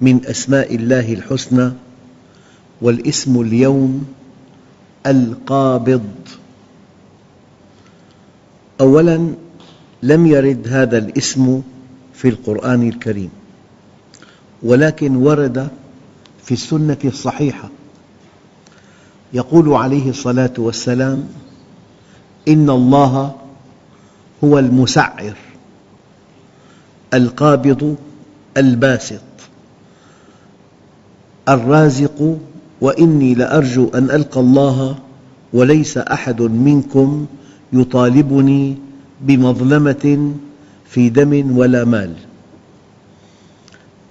من أسماء الله الحسنى والاسم اليوم القابض. أولاً لم يرد هذا الاسم في القرآن الكريم ولكن ورد في السنة الصحيحة. يقول عليه الصلاة والسلام إن الله هو المسعر القابض الباسط. الرازق وإني لأرجو أن ألقى الله وليس أحد منكم يطالبني بمظلمة في دم ولا مال.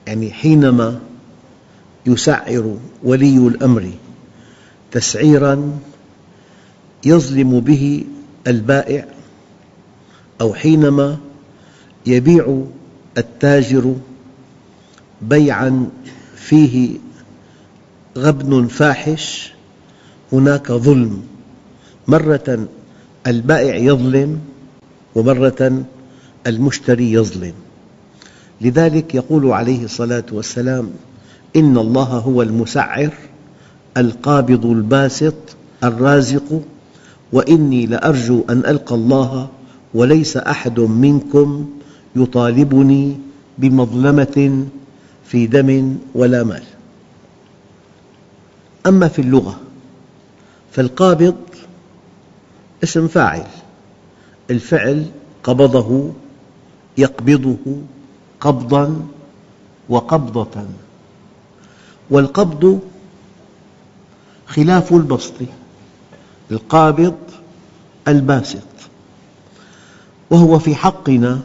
يعني حينما يسعر ولي الأمر تسعيراً يظلم به البائع أو حينما يبيع التاجر بيعاً فيه غبن فاحش هناك ظلم. مرة البائع يظلم ومرة المشتري يظلم. لذلك يقول عليه الصلاة والسلام إن الله هو المسعر القابض الباسط الرازق. وإني لأرجو أن ألقى الله وليس أحد منكم يطالبني بمظلمة في دم ولا مال. أما في اللغة فالقابض اسم فاعل الفعل قبضه يقبضه قبضاً وقبضة والقبض خلاف البسط القابض الباسط وهو في حقنا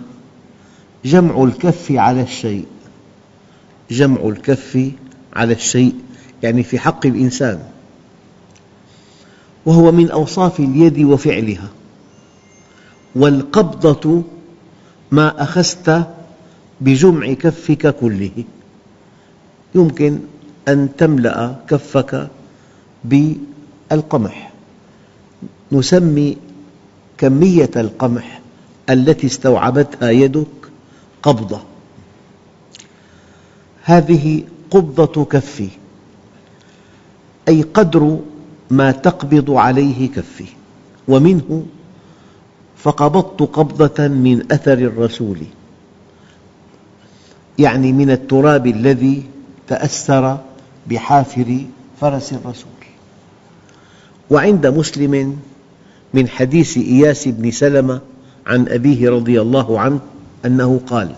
جمع الكف على الشيء جمع الكف على الشيء. يعني في حق الإنسان وهو من أوصاف اليد وفعلها والقبضة ما أخذت بجمع كفك كله. يمكن أن تملأ كفك بالقمح. نسمي كمية القمح التي استوعبتها يدك قبضة. هذه قبضة كفي. أي قدر ما تقبض عليه كفي ومنه فقبضت قبضة من أثر الرسول يعني من التراب الذي تأثر بحافر فرس الرسول. وعند مسلم من حديث إياس بن سلمة عن أبيه رضي الله عنه أنه قال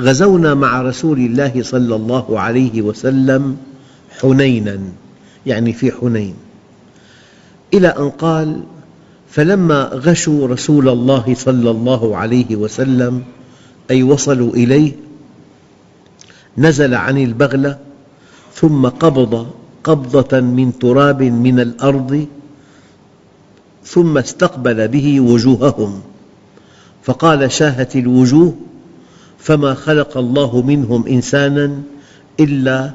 غزونا مع رسول الله صلى الله عليه وسلم حنيناً. يعني في حنين. إلى أن قال فلما غشوا رسول الله صلى الله عليه وسلم أي وصلوا إليه نزل عن البغلة ثم قبض قبضة من تراب من الأرض ثم استقبل به وجوههم. فقال شاهت الوجوه فما خلق الله منهم إنساناً إلا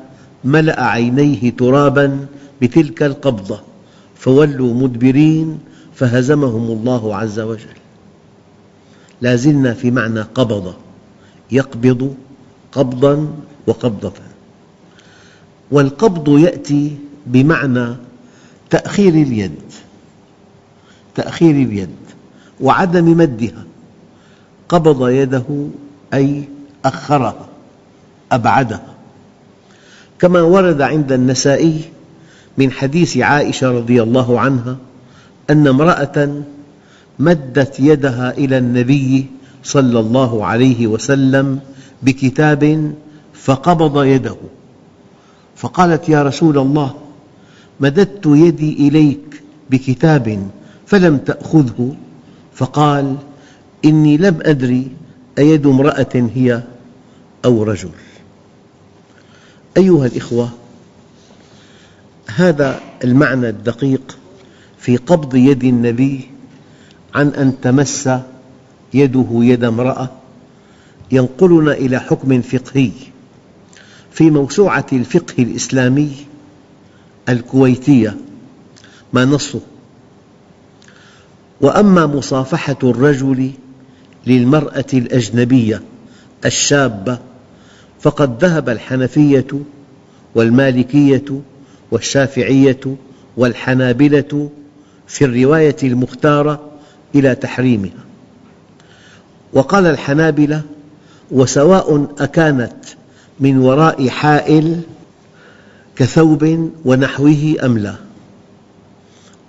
ملأ عينيه تراباً بتلك القبضة فولوا مدبرين فهزمهم الله عز وجل. لا زلنا في معنى قبض يقبض قبضاً وقبضة. والقبض يأتي بمعنى تأخير اليد تأخير اليد وعدم مدها. قبض يده أي أخرها أبعدها. كما ورد عند النسائي من حديث عائشة رضي الله عنها أن امرأة مدت يدها إلى النبي صلى الله عليه وسلم بكتاب فقبض يده. فقالت يا رسول الله مددت يدي إليك بكتاب فلم تأخذه؟ فقال إني لم أدري أيد امرأة هي أو رجل. أيها الأخوة هذا المعنى الدقيق في قبض يد النبي عن أن تمس يده يد امرأة ينقلنا إلى حكم فقهي في موسوعة الفقه الإسلامي الكويتية ما نصه؟ وأما مصافحة الرجل للمرأة الأجنبية الشابة فقد ذهب الحنفية والمالكية والشافعية والحنابلة في الرواية المختارة إلى تحريمها. وقال الحنابلة وسواء أكانت من وراء حائل كثوب ونحوه أم لا.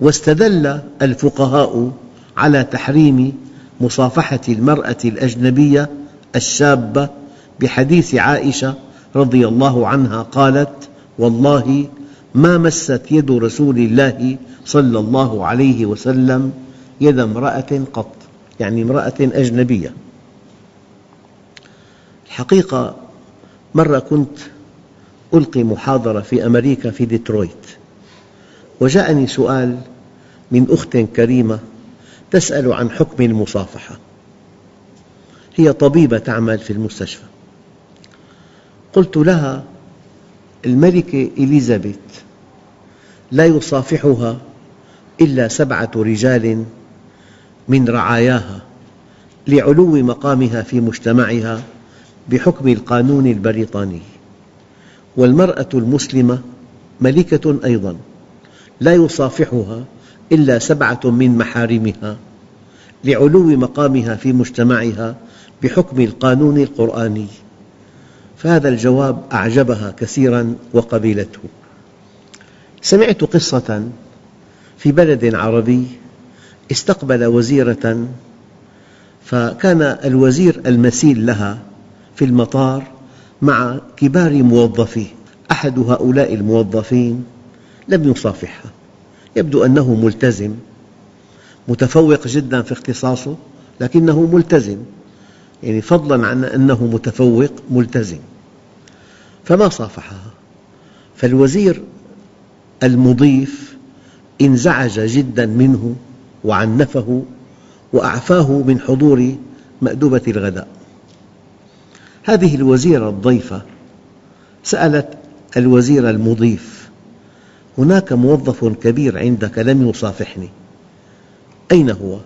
واستدل الفقهاء على تحريم مصافحة المرأة الأجنبية الشابة بحديث عائشة رضي الله عنها قالت والله ما مست يد رسول الله صلى الله عليه وسلم يد امرأة قط يعني امرأة أجنبية. الحقيقة مرة كنت ألقي محاضرة في أمريكا في ديترويت وجاءني سؤال من أخت كريمة تسأل عن حكم المصافحة. هي طبيبة تعمل في المستشفى. قلت لها الملكة إليزابيث لا يصافحها إلا سبعة رجال من رعاياها لعلو مقامها في مجتمعها بحكم القانون البريطاني. والمرأة المسلمة ملكة أيضا لا يصافحها إلا سبعة من محارمها لعلو مقامها في مجتمعها بحكم القانون القرآني. فهذا الجواب أعجبها كثيرا وقبلته سمعت قصة في بلد عربي استقبل وزيرة فكان الوزير المسيل لها في المطار مع كبار موظفيه. أحد هؤلاء الموظفين لم يصافحها يبدو أنه ملتزم متفوق جدا في اختصاصه لكنه ملتزم. يعني فضلا عن أنه متفوق ملتزم. فما صافحها. فالوزير المضيف انزعج جدا منه وعنفه وأعفاه من حضور مأدبة الغداء. هذه الوزيرة الضيفة سألت الوزير المضيف هناك موظف كبير عندك لم يصافحني. أين هو؟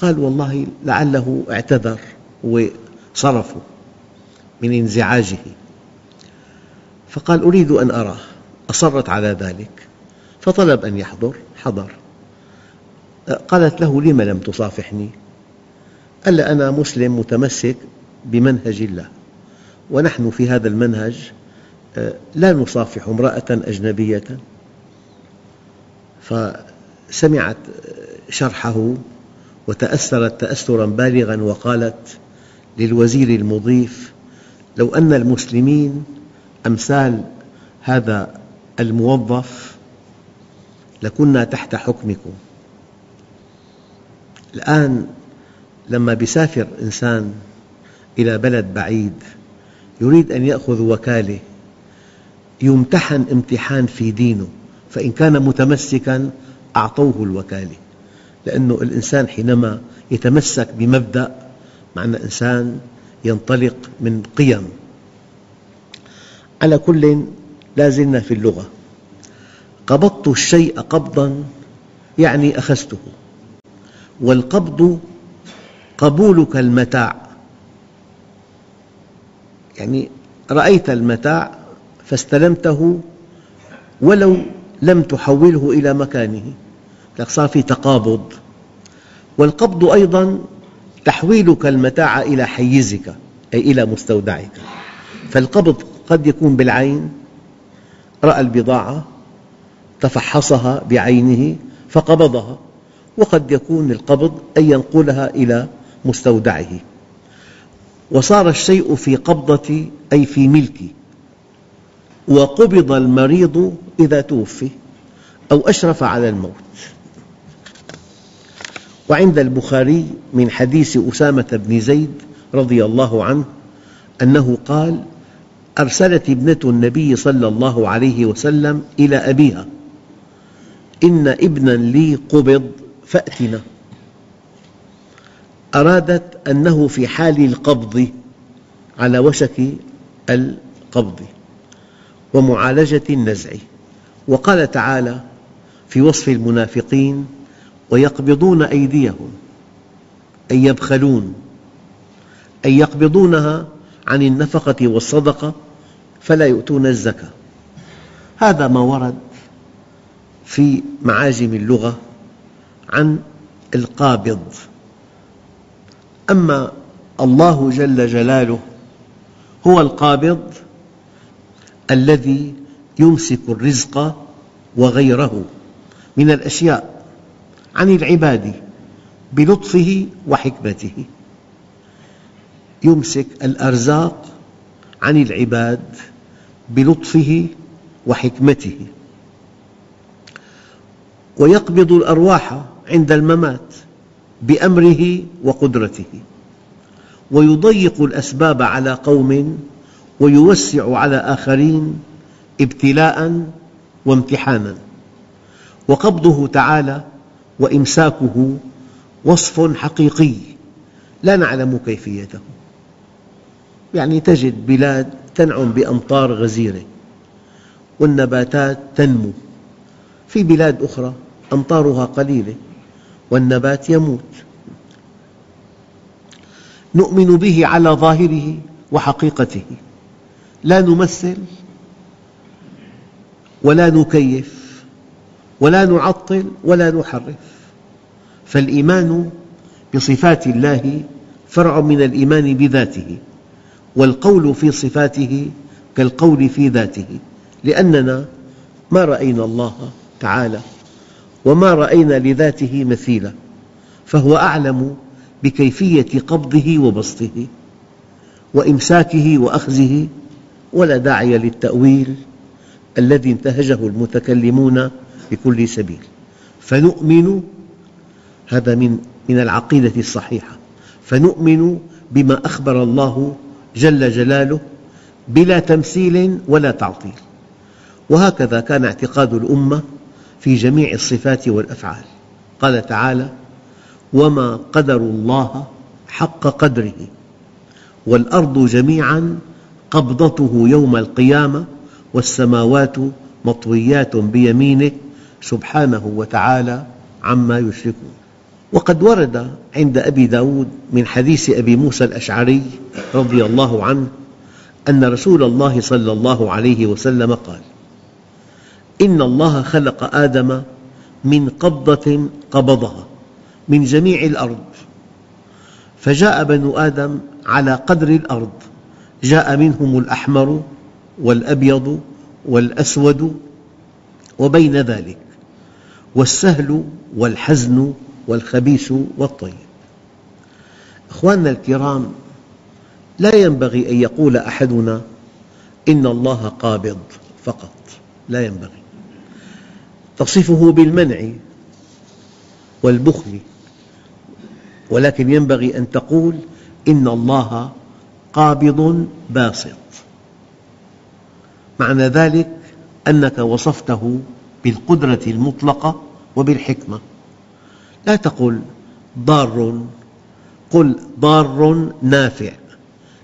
قال والله لعله اعتذر وصرفه من انزعاجه. فقال أريد أن أراه. أصرت على ذلك. فطلب أن يحضر. حضر. قالت له لم لم تصافحني؟ قال أنا مسلم متمسك بمنهج الله. ونحن في هذا المنهج لا نصافح امرأة أجنبية. فسمعت شرحه. وتأثرت تأثرا بالغا وقالت للوزير المضيف لو أن المسلمين أمثال هذا الموظف لكنا تحت حكمكم. الآن لما يسافر إنسان إلى بلد بعيد يريد أن يأخذ وكالة يمتحن امتحان في دينه فإن كان متمسكا أعطوه الوكالة. لأن الإنسان حينما يتمسك بمبدأ معنى إنسان ينطلق من قيم. على كل لا زلنا في اللغة. قبضت الشيء قبضا يعني أخذته. والقبض قبولك المتاع. يعني رأيت المتاع فاستلمته ولو لم تحوله إلى مكانه. صار في تقابض. والقبض أيضا تحويلك المتاع إلى حيزك أي إلى مستودعك. فالقبض قد يكون بالعين رأى البضاعة تفحصها بعينه فقبضها وقد يكون القبض أن ينقلها إلى مستودعه. وصار الشيء في قبضتي أي في ملكي وقبض المريض إذا توفي أو أشرف على الموت. وعند البخاري من حديث أسامة بن زيد رضي الله عنه أنه قال أرسلت ابنة النبي صلى الله عليه وسلم إلى أبيها إن ابنا لي قبض فأتنا. أرادت أنه في حال القبض على وشك القبض ومعالجة النزع. وقال تعالى في وصف المنافقين ويقبضون أيديهم أي يبخلون أي يقبضونها عن النفقة والصدقة فلا يؤتون الزكاة. هذا ما ورد في معاجم اللغة عن القابض. أما الله جل جلاله هو القابض الذي يمسك الرزق وغيره من الأشياء. عن العباد بلطفه وحكمته. يمسك الأرزاق عن العباد بلطفه وحكمته. ويقبض الأرواح عند الممات بأمره وقدرته. ويضيق الأسباب على قوم ويوسع على آخرين ابتلاء وامتحانا. وقبضه تعالى وإمساكه وصف حقيقي لا نعلم كيفيته. يعني تجد بلاد تنعم بأمطار غزيرة والنباتات تنمو. في بلاد أخرى أمطارها قليلة والنبات يموت. نؤمن به على ظاهره وحقيقته. لا نمثل ولا نكيف ولا نعطل ولا نحرف. فالإيمان بصفات الله فرع من الإيمان بذاته والقول في صفاته كالقول في ذاته لأننا ما رأينا الله تعالى وما رأينا لذاته مثيلا فهو أعلم بكيفية قبضه وبسطه وإمساكه وأخذه ولا داعي للتأويل الذي انتهجه المتكلمون بكل سبيل. فنؤمن هذا من من العقيدة الصحيحة. فنؤمن بما أخبر الله جل جلاله بلا تمثيل ولا تعطيل. وهكذا كان اعتقاد الأمة في جميع الصفات والأفعال. قال تعالى وما قدروا الله حق قدره والأرض جميعا قبضته يوم القيامة والسماوات مطويات بيمينه سبحانه وتعالى عما يشركون. وقد ورد عند أبي داود من حديث أبي موسى الأشعري رضي الله عنه أن رسول الله صلى الله عليه وسلم قال إن الله خلق آدم من قبضة قبضها من جميع الأرض فجاء بنو آدم على قدر الأرض جاء منهم الأحمر والأبيض والأسود وبين ذلك والسهل والحزن والخبيث والطيب. أخواننا الكرام لا ينبغي أن يقول أحدنا إن الله قابض فقط. لا ينبغي. تصفه بالمنع والبخل ولكن ينبغي أن تقول إن الله قابض باسط. معنى ذلك أنك وصفته بالقدرة المطلقة وبالحكمة. لا تقل ضار قل ضار نافع.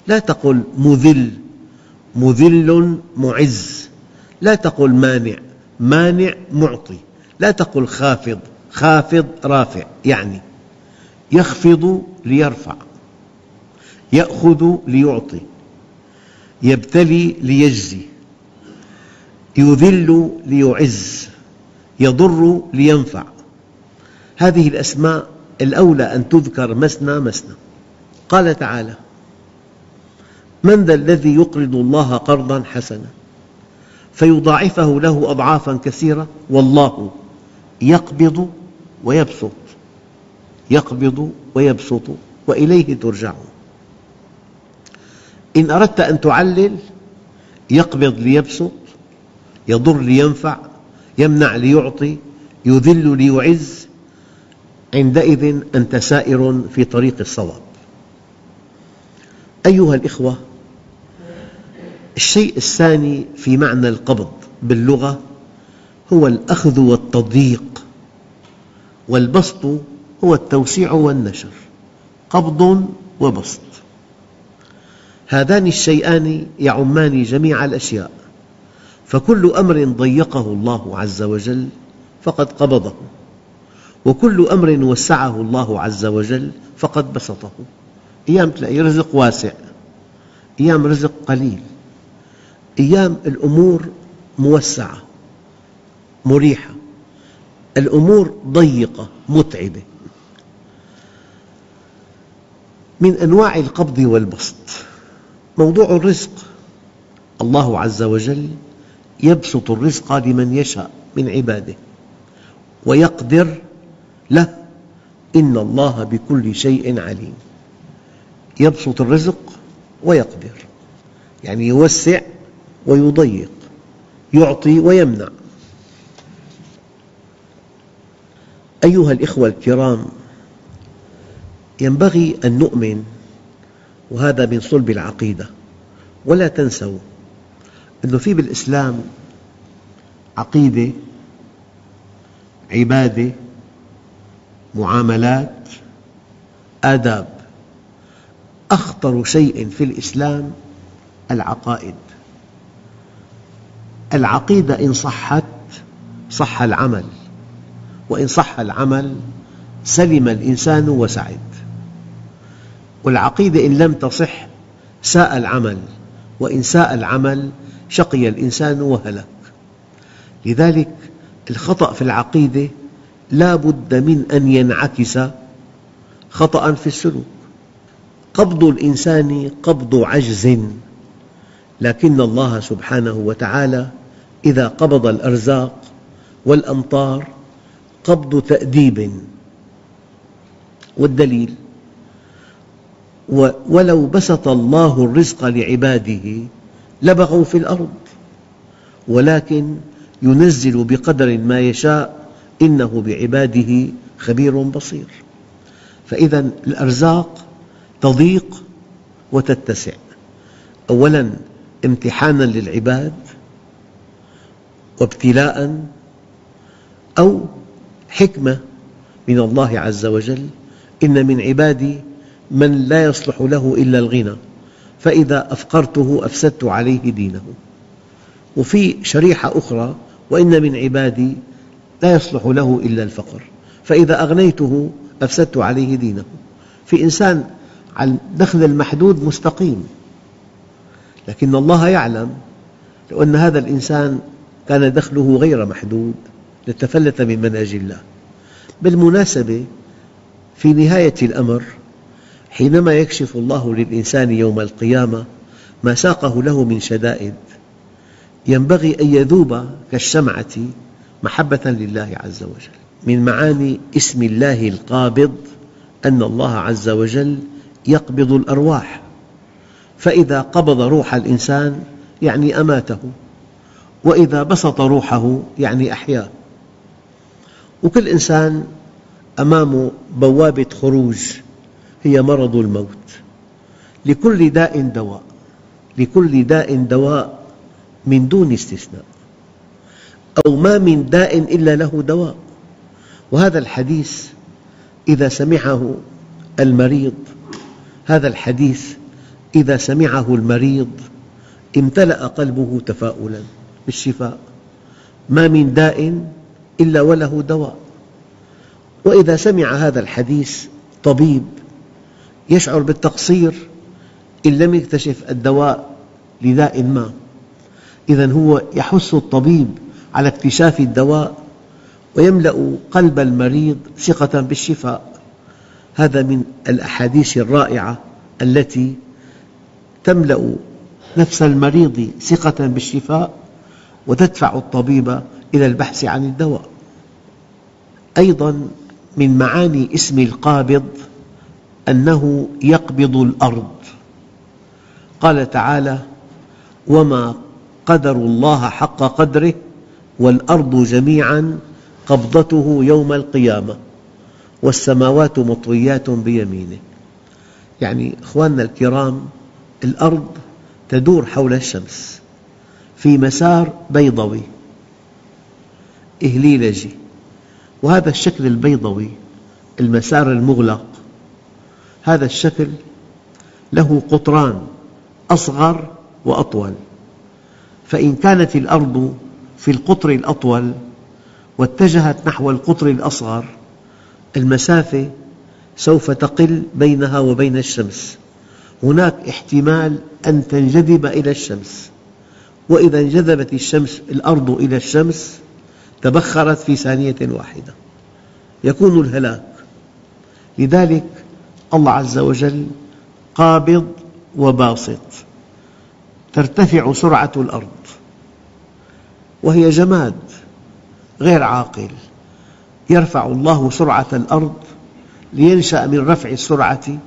لا تقل مذل مذل معز. لا تقل مانع مانع معطي. لا تقل خافض خافض رافع. يعني يخفض ليرفع يأخذ ليعطي يبتلي ليجزي يذل ليعز يضر لينفع. هذه الأسماء الأولى أن تذكر مثنى مثنى قال تعالى من ذا الذي يقرض الله قرضا حسنا فيضاعفه له أضعافا كثيرة والله يقبض ويبسط يقبض ويبسط وإليه ترجعون. إن أردت أن تعلل يقبض ليبسط يضر لينفع يمنع ليعطي يذل ليعز عندئذ أنت سائر في طريق الصواب. أيها الأخوة الشيء الثاني في معنى القبض باللغة هو الأخذ والتضييق والبسط هو التوسيع والنشر قبض وبسط. هذان الشيئان يعمان جميع الأشياء فكل أمر ضيقه الله عز وجل فقد قبضه. وكل أمر وسعه الله عز وجل فقد بسطه. أيام تلاقي رزق واسع أيام رزق قليل أيام الأمور موسعة مريحة الأمور ضيقة متعبة. من أنواع القبض والبسط موضوع الرزق. الله عز وجل يبسط الرزق لمن يشاء من عباده ويقدر له إن الله بكل شيء عليم. يبسط الرزق ويقدر. يعني يوسع ويضيق. يعطي ويمنع. أيها الأخوة الكرام ينبغي أن نؤمن وهذا من صلب العقيدة. ولا تنسوا أن في بالإسلام عقيدة عبادة معاملات آداب. أخطر شيء في الإسلام العقائد. العقيدة إن صحت صح العمل. وإن صح العمل سلم الإنسان وسعد. والعقيدة إن لم تصح ساء العمل. وإن ساء العمل شقي الإنسان وهلك. لذلك الخطأ في العقيدة لا بد من أن ينعكس خطأ في السلوك. قبض الإنسان قبض عجز. لكن الله سبحانه وتعالى إذا قبض الأرزاق والأمطار قبض تأديب. والدليل ولو بسط الله الرزق لعباده لبغوا في الأرض ولكن ينزل بقدر ما يشاء إنه بعباده خبير بصير. فإذا الأرزاق تضيق وتتسع. أولاً امتحاناً للعباد وابتلاء أو حكمة من الله عز وجل إن من عبادي من لا يصلح له إلا الغنى فإذا أفقرته أفسدت عليه دينه. وفي شريحة أخرى وإن من عبادي لا يصلح له إلا الفقر. فإذا أغنيته أفسدت عليه دينه. في إنسان على الدخل المحدود مستقيم. لكن الله يعلم لو أن هذا الإنسان كان دخله غير محدود لتفلت من منهج الله. بالمناسبة في نهاية الأمر حينما يكشف الله للإنسان يوم القيامة ما ساقه له من شدائد ينبغي أن يذوب كالشمعة محبة لله عز وجل. من معاني اسم الله القابض أن الله عز وجل يقبض الأرواح. فإذا قبض روح الإنسان يعني أماته وإذا بسط روحه يعني أحياه. وكل إنسان أمامه بوابة خروج هي مرض الموت. لكل داء دواء لكل داء دواء من دون استثناء. أو ما من داء إلا له دواء. وهذا الحديث إذا سمعه المريض هذا الحديث إذا سمعه المريض امتلأ قلبه تفاؤلا بالشفاء. ما من داء إلا وله دواء. وإذا سمع هذا الحديث طبيب يشعر بالتقصير إن لم يكتشف الدواء لداء ما إذا هو يحث الطبيب على اكتشاف الدواء ويملأ قلب المريض ثقة بالشفاء. هذا من الأحاديث الرائعة التي تملأ نفس المريض ثقة بالشفاء وتدفع الطبيب إلى البحث عن الدواء. أيضا من معاني اسم القابض أنه يقبض الأرض. قال تعالى وما قدروا الله حق قدره والأرض جميعا قبضته يوم القيامة والسماوات مطويات بيمينه. يعني أخواننا الكرام الأرض تدور حول الشمس في مسار بيضوي. إهليلجي وهذا الشكل البيضوي المسار المغلق هذا الشكل له قطران أصغر وأطول. فإن كانت الأرض في القطر الأطول واتجهت نحو القطر الأصغر المسافة سوف تقل بينها وبين الشمس. هناك احتمال أن تنجذب إلى الشمس. وإذا انجذبت الشمس الأرض إلى الشمس تبخرت في ثانية واحدة. يكون الهلاك. لذلك الله عز وجل قابض وباسط. ترتفع سرعة الأرض. وهي جماد غير عاقل. يرفع الله سرعة الأرض لينشأ من رفع السرعة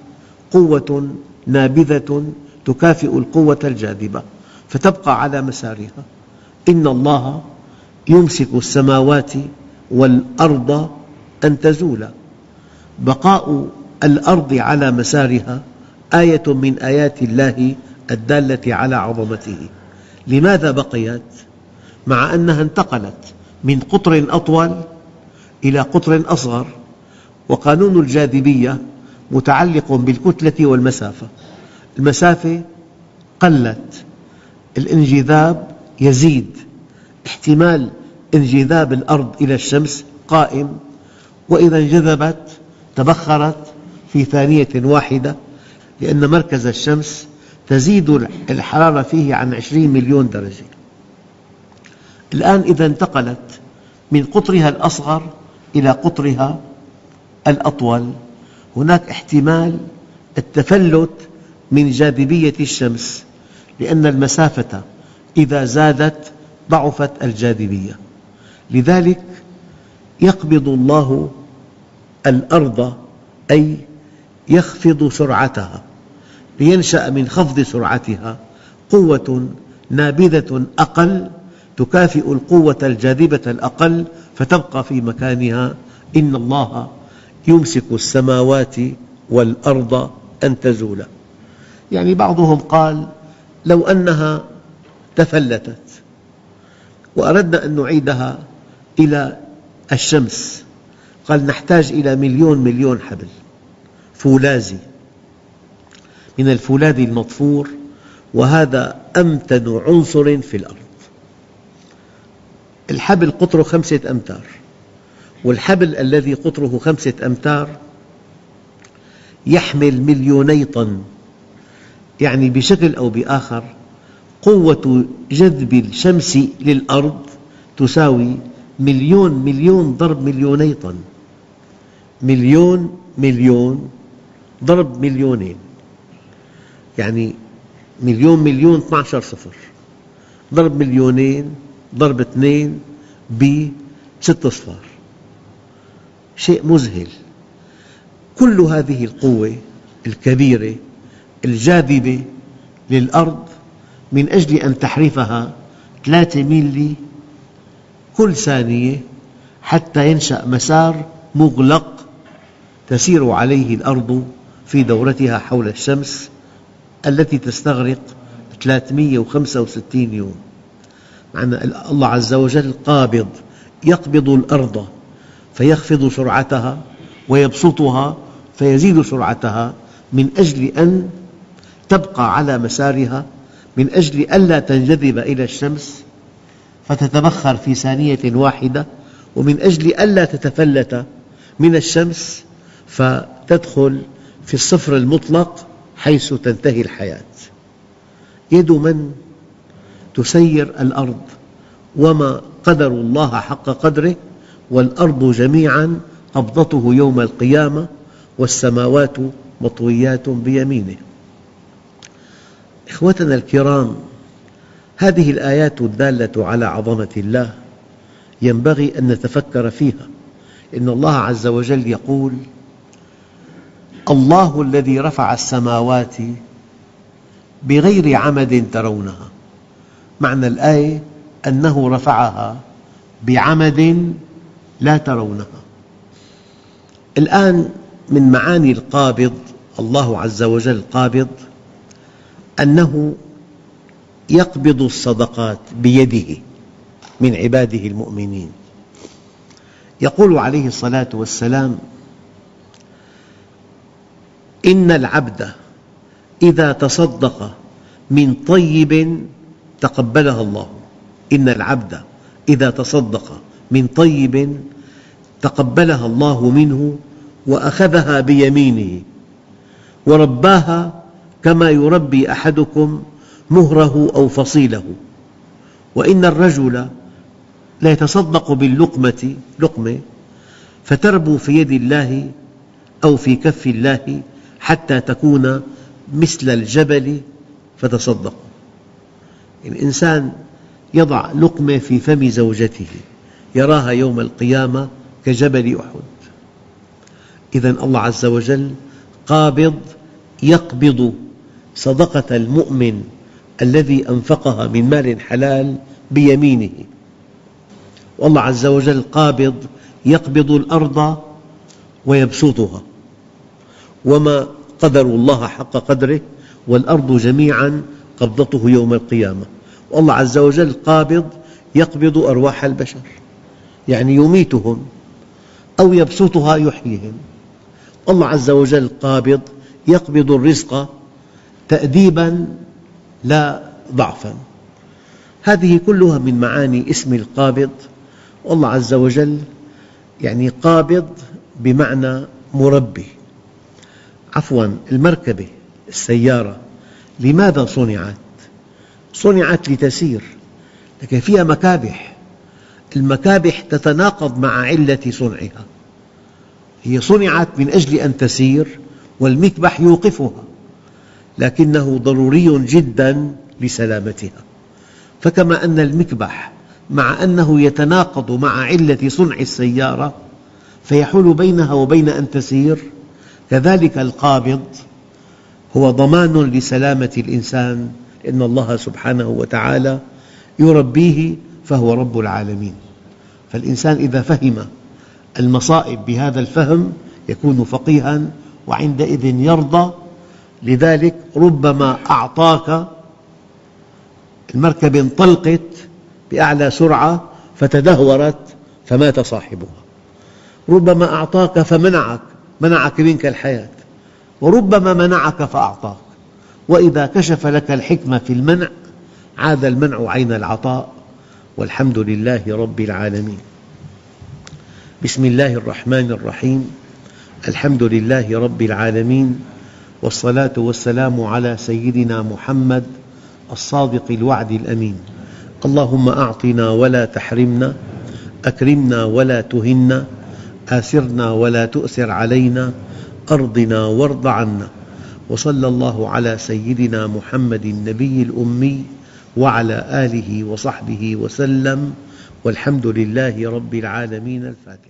قوة نابذة تكافئ القوة الجاذبة فتبقى على مسارها. إن الله يمسك السماوات والأرض أن تزولا. بقاء الأرض على مسارها آية من آيات الله الدالة على عظمته. لماذا بقيت؟ مع أنها انتقلت من قطر أطول إلى قطر أصغر وقانون الجاذبية متعلق بالكتلة والمسافة. المسافة قلت الانجذاب يزيد احتمال انجذاب الأرض إلى الشمس قائم وإذا انجذبت تبخرت في ثانية واحدة لأن مركز الشمس تزيد الحرارة فيه عن 20 مليون درجة. الآن إذا انتقلت من قطرها الأصغر إلى قطرها الأطول. هناك احتمال التفلت من جاذبية الشمس لأن المسافة إذا زادت ضعفت الجاذبية. لذلك يقبض الله الأرض أي يخفض سرعتها لينشأ من خفض سرعتها قوة نابذة أقل تكافئ القوة الجاذبة الأقل فتبقى في مكانها. إن الله يمسك السماوات والأرض أن تزولا. يعني بعضهم قال لو أنها تفلتت وأردنا أن نعيدها إلى الشمس. قال نحتاج إلى مليون مليون حبل فولاذي من الفولاذ المطفور وهذا أمتن عنصر في الأرض. الحبل قطره خمسة أمتار والحبل الذي قطره خمسة أمتار يحمل مليوني طن يعني بشكل أو بآخر قوة جذب الشمس للأرض تساوي مليون مليون ضرب مليوني طن مليون مليون ضرب مليونين يعني مليون مليون 12 صفر. ضرب مليونين ضرب اثنين بست أصفار. شيء مذهل. كل هذه القوة الكبيرة الجاذبة للأرض من أجل أن تحرفها ثلاثة ميلي كل ثانية حتى ينشأ مسار مغلق تسير عليه الأرض في دورتها حول الشمس التي تستغرق 365 يوم. معنى الله عز وجل قابض يقبض الأرض فيخفض سرعتها ويبسطها فيزيد سرعتها من أجل أن تبقى على مسارها من أجل ألا تنجذب إلى الشمس فتتبخر في ثانية واحدة ومن أجل ألا تتفلت من الشمس فتدخل في الصفر المطلق حيث تنتهي الحياة. يد من تسير الأرض وما قدر الله حق قدره والأرض جميعا قبضته يوم القيامة والسماوات مطويات بيمينه. إخوتنا الكرام هذه الآيات الدالة على عظمة الله ينبغي أن نتفكر فيها. إن الله عز وجل يقول الله الذي رفع السماوات بغير عمد ترونها معنى الآية أنه رفعها بعمد لا ترونها. الآن من معاني القابض الله عز وجل قابض أنه يقبض الصدقات بيده من عباده المؤمنين. يقول عليه الصلاة والسلام إن العبد إذا تصدق من طيب تقبلها الله. إن العبد إذا تصدق من طيب تقبلها الله منه وأخذها بيمينه ورباها كما يربي أحدكم مهره أو فصيله. وإن الرجل لا يتصدق باللقمة لقمة فتربو في يد الله أو في كف الله حتى تكون مثل الجبل فتصدق الإنسان يضع لقمة في فم زوجته يراها يوم القيامة كجبل أحد. إذا الله عز وجل قابض يقبض صدقة المؤمن الذي أنفقها من مال حلال بيمينه. والله عز وجل قابض يقبض الأرض ويبسطها. وما قدر الله حق قدره والأرض جميعا قبضته يوم القيامة. والله عز وجل قابض يقبض أرواح البشر. يعني يميتهم أو يبسطها يحييهم الله عز وجل قابض يقبض الرزق تأديبا لا ضعفا. هذه كلها من معاني اسم القابض. والله عز وجل يعني قابض بمعنى مربي. عفوا المركبة السيارة. لماذا صنعت؟ صنعت لتسير لكن فيها مكابح. المكابح تتناقض مع علة صنعها. هي صنعت من أجل أن تسير والمكبح يوقفها لكنه ضروري جدا لسلامتها. فكما أن المكبح مع أنه يتناقض مع علة صنع السيارة فيحول بينها وبين أن تسير كذلك القابض هو ضمان لسلامة الإنسان لأن الله سبحانه وتعالى يربيه فهو رب العالمين. فالإنسان إذا فهم المصائب بهذا الفهم يكون فقيها وعندئذ يرضى لذلك ربما أعطاك المركبة انطلقت بأعلى سرعة فتدهورت فمات صاحبها. ربما أعطاك فمنعك منعك منك الحياة. وربما منعك فأعطاك. وإذا كشف لك الحكمة في المنع عاد المنع عين العطاء. والحمد لله رب العالمين. بسم الله الرحمن الرحيم. الحمد لله رب العالمين. والصلاة والسلام على سيدنا محمد الصادق الوعد الأمين. اللهم أعطنا ولا تحرمنا أكرمنا ولا تهنا آثرنا ولا تؤثر علينا أرضنا وارض عنا وصلى الله على سيدنا محمد النبي الأمي وعلى آله وصحبه وسلم والحمد لله رب العالمين الفاتحة